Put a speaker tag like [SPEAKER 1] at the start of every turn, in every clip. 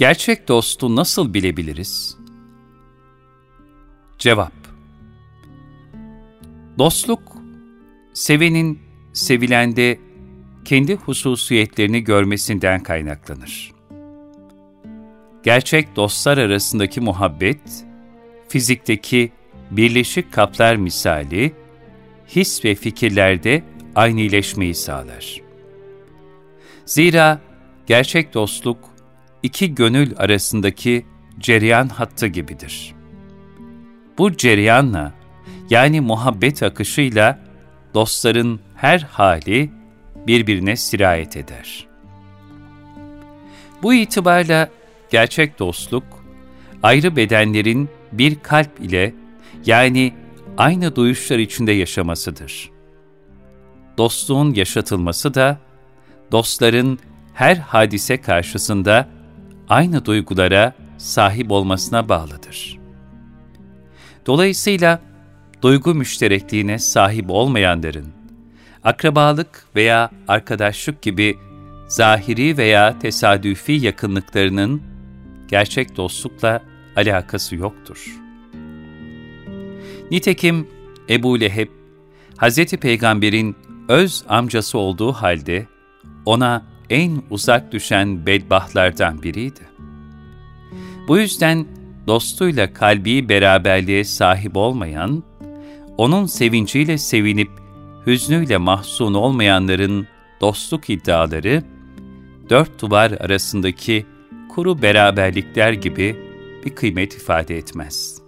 [SPEAKER 1] gerçek dostu nasıl bilebiliriz? Cevap Dostluk, sevenin sevilende kendi hususiyetlerini görmesinden kaynaklanır. Gerçek dostlar arasındaki muhabbet, fizikteki birleşik kaplar misali, his ve fikirlerde aynileşmeyi sağlar. Zira gerçek dostluk, iki gönül arasındaki cereyan hattı gibidir. Bu cereyanla, yani muhabbet akışıyla, dostların her hali birbirine sirayet eder. Bu itibarla gerçek dostluk, ayrı bedenlerin bir kalp ile yani aynı duyuşlar içinde yaşamasıdır. Dostluğun yaşatılması da, dostların her hadise karşısında aynı duygulara sahip olmasına bağlıdır. Dolayısıyla duygu müşterekliğine sahip olmayanların, akrabalık veya arkadaşlık gibi zahiri veya tesadüfi yakınlıklarının gerçek dostlukla alakası yoktur. Nitekim Ebu Leheb, Hz. Peygamber'in öz amcası olduğu halde ona en uzak düşen bedbahtlardan biriydi. Bu yüzden dostuyla kalbi beraberliğe sahip olmayan, onun sevinciyle sevinip hüznüyle mahzun olmayanların dostluk iddiaları, dört duvar arasındaki kuru beraberlikler gibi bir kıymet ifade etmez.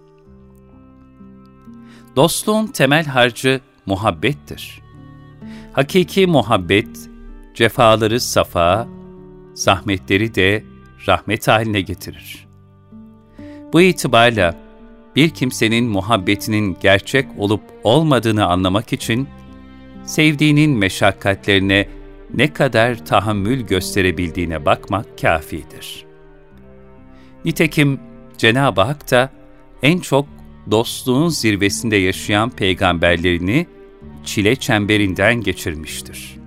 [SPEAKER 1] Dostluğun temel harcı muhabbettir. Hakiki muhabbet, cefaları safa, zahmetleri de rahmet haline getirir. Bu itibarla bir kimsenin muhabbetinin gerçek olup olmadığını anlamak için, sevdiğinin meşakkatlerine ne kadar tahammül gösterebildiğine bakmak kafidir. Nitekim Cenab-ı Hak da en çok dostluğun zirvesinde yaşayan peygamberlerini çile çemberinden geçirmiştir.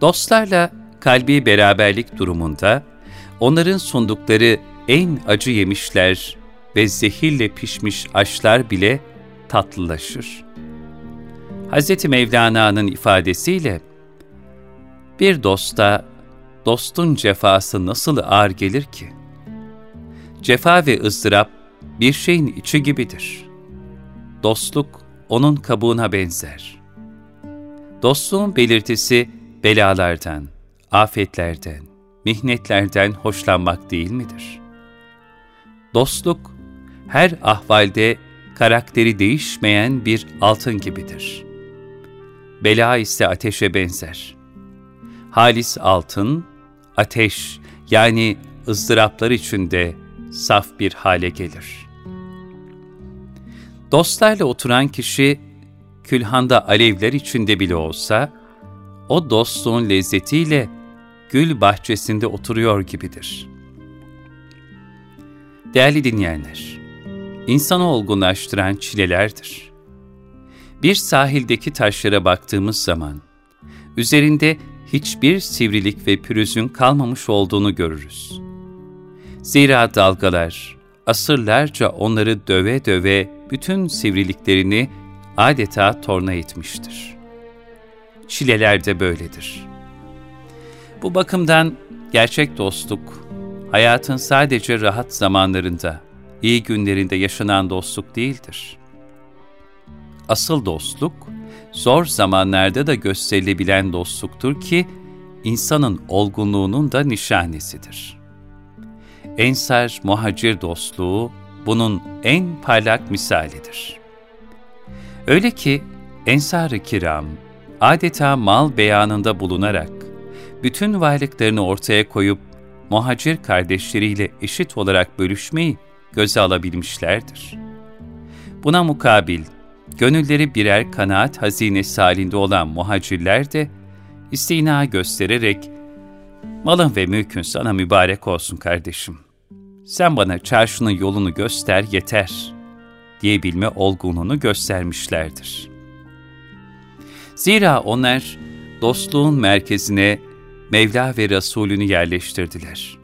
[SPEAKER 1] Dostlarla kalbi beraberlik durumunda onların sundukları en acı yemişler ve zehirle pişmiş aşlar bile tatlılaşır. Hz. Mevlana'nın ifadesiyle, bir dosta, dostun cefası nasıl ağır gelir ki? Cefa ve ızdırap bir şeyin içi gibidir. Dostluk onun kabuğuna benzer. Dostluğun belirtisi belalardan, afetlerden, mihnetlerden hoşlanmak değil midir? Dostluk, her ahvalde karakteri değişmeyen bir altın gibidir. Bela ise ateşe benzer. Halis altın, ateş yani ızdıraplar içinde saf bir hale gelir. Dostlarla oturan kişi, külhanda alevler içinde bile olsa, o dostluğun lezzetiyle gül bahçesinde oturuyor gibidir. Değerli dinleyenler, insanı olgunlaştıran çilelerdir. Bir sahildeki taşlara baktığımız zaman, üzerinde hiçbir sivrilik ve pürüzün kalmamış olduğunu görürüz. Zira dalgalar, asırlarca onları döve döve bütün sivriliklerini adeta torna etmiştir çileler de böyledir. Bu bakımdan gerçek dostluk, hayatın sadece rahat zamanlarında, iyi günlerinde yaşanan dostluk değildir. Asıl dostluk, zor zamanlarda da gösterilebilen dostluktur ki, insanın olgunluğunun da nişanesidir. Ensar muhacir dostluğu bunun en parlak misalidir. Öyle ki Ensar-ı Kiram, adeta mal beyanında bulunarak, bütün varlıklarını ortaya koyup muhacir kardeşleriyle eşit olarak bölüşmeyi göze alabilmişlerdir. Buna mukabil, gönülleri birer kanaat hazinesi halinde olan muhacirler de, istina göstererek, malın ve mülkün sana mübarek olsun kardeşim. Sen bana çarşının yolunu göster yeter, diyebilme olgunluğunu göstermişlerdir. Zira onlar, dostluğun merkezine Mevla ve Resulünü yerleştirdiler.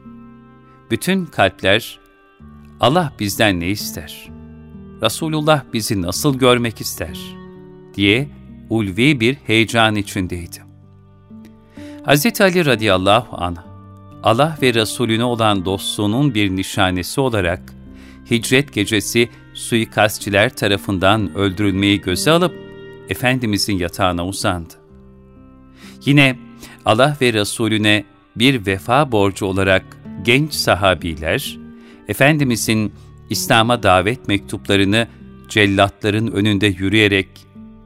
[SPEAKER 1] Bütün kalpler, Allah bizden ne ister? Resulullah bizi nasıl görmek ister? diye ulvi bir heyecan içindeydi. Hz. Ali radıyallahu anh, Allah ve Resulüne olan dostluğunun bir nişanesi olarak, hicret gecesi suikastçiler tarafından öldürülmeyi göze alıp, Efendimizin yatağına uzandı. Yine Allah ve Resulüne bir vefa borcu olarak genç sahabiler, Efendimizin İslam'a davet mektuplarını cellatların önünde yürüyerek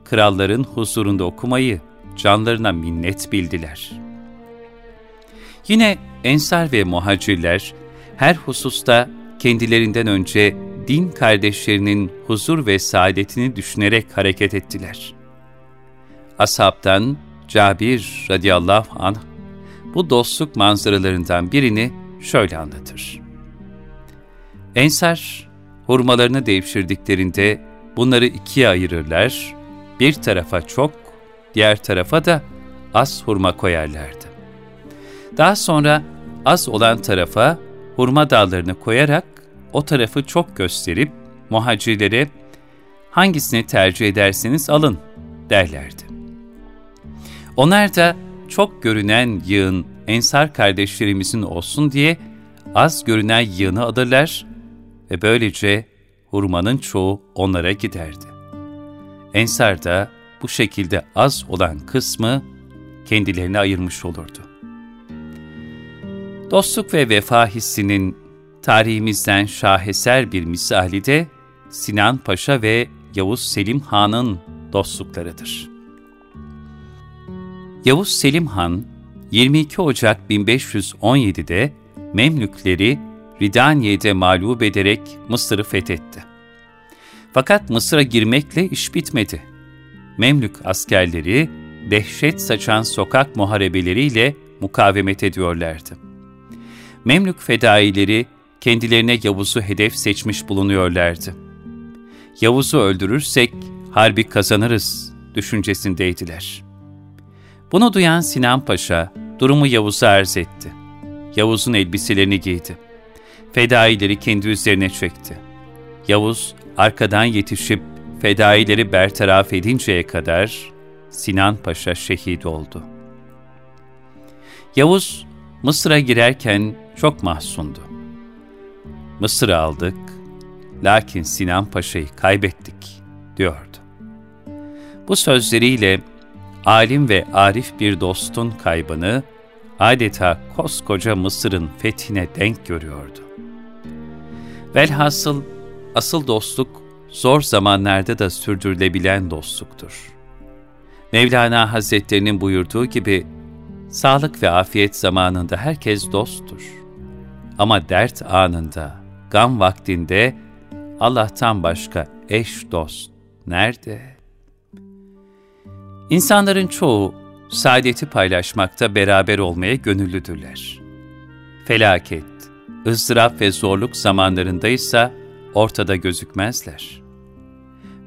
[SPEAKER 1] kralların huzurunda okumayı canlarına minnet bildiler. Yine ensar ve muhacirler her hususta kendilerinden önce din kardeşlerinin huzur ve saadetini düşünerek hareket ettiler. Ashabtan Cabir radıyallahu anh bu dostluk manzaralarından birini şöyle anlatır. Ensar, hurmalarını devşirdiklerinde bunları ikiye ayırırlar, bir tarafa çok, diğer tarafa da az hurma koyarlardı. Daha sonra az olan tarafa hurma dallarını koyarak o tarafı çok gösterip muhacirlere hangisini tercih ederseniz alın derlerdi. Onlar da çok görünen yığın ensar kardeşlerimizin olsun diye az görünen yığını alırlar ve böylece hurmanın çoğu onlara giderdi. Ensar da bu şekilde az olan kısmı kendilerine ayırmış olurdu. Dostluk ve vefa hissinin tarihimizden şaheser bir misali de Sinan Paşa ve Yavuz Selim Han'ın dostluklarıdır. Yavuz Selim Han, 22 Ocak 1517'de Memlükleri Ridaniye'de mağlup ederek Mısır'ı fethetti. Fakat Mısır'a girmekle iş bitmedi. Memlük askerleri dehşet saçan sokak muharebeleriyle mukavemet ediyorlardı. Memlük fedaileri kendilerine Yavuz'u hedef seçmiş bulunuyorlardı. Yavuz'u öldürürsek harbi kazanırız düşüncesindeydiler. Bunu duyan Sinan Paşa durumu Yavuz'a arz etti. Yavuz'un elbiselerini giydi. Fedaileri kendi üzerine çekti. Yavuz arkadan yetişip fedaileri bertaraf edinceye kadar Sinan Paşa şehit oldu. Yavuz Mısır'a girerken çok mahzundu. Mısır'ı aldık, lakin Sinan Paşa'yı kaybettik, diyordu. Bu sözleriyle alim ve arif bir dostun kaybını adeta koskoca Mısır'ın fethine denk görüyordu. Velhasıl asıl dostluk zor zamanlarda da sürdürülebilen dostluktur. Mevlana Hazretlerinin buyurduğu gibi, sağlık ve afiyet zamanında herkes dosttur. Ama dert anında, gam vaktinde Allah'tan başka eş dost nerede? İnsanların çoğu saadeti paylaşmakta beraber olmaya gönüllüdürler. Felaket, ızdırap ve zorluk zamanlarında ise ortada gözükmezler.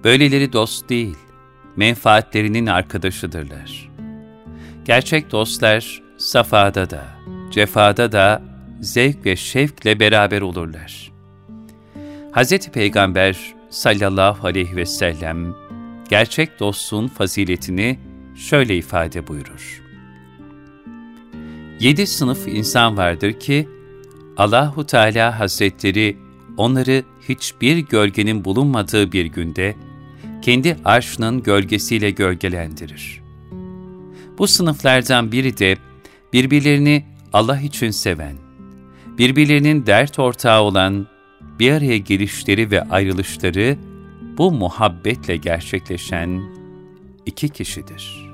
[SPEAKER 1] Böyleleri dost değil, menfaatlerinin arkadaşıdırlar. Gerçek dostlar safada da, cefada da zevk ve şevkle beraber olurlar. Hz. Peygamber sallallahu aleyhi ve sellem gerçek dostluğun faziletini şöyle ifade buyurur. Yedi sınıf insan vardır ki, Allahu Teala Hazretleri onları hiçbir gölgenin bulunmadığı bir günde, kendi arşının gölgesiyle gölgelendirir. Bu sınıflardan biri de birbirlerini Allah için seven, birbirlerinin dert ortağı olan, bir araya gelişleri ve ayrılışları bu muhabbetle gerçekleşen iki kişidir.''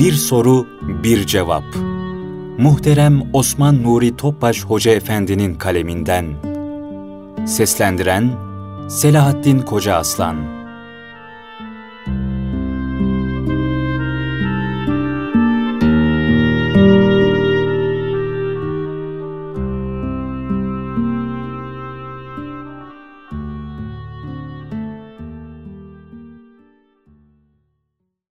[SPEAKER 2] Bir soru, bir cevap. Muhterem Osman Nuri Topbaş Hoca Efendi'nin kaleminden. Seslendiren Selahattin Koca Aslan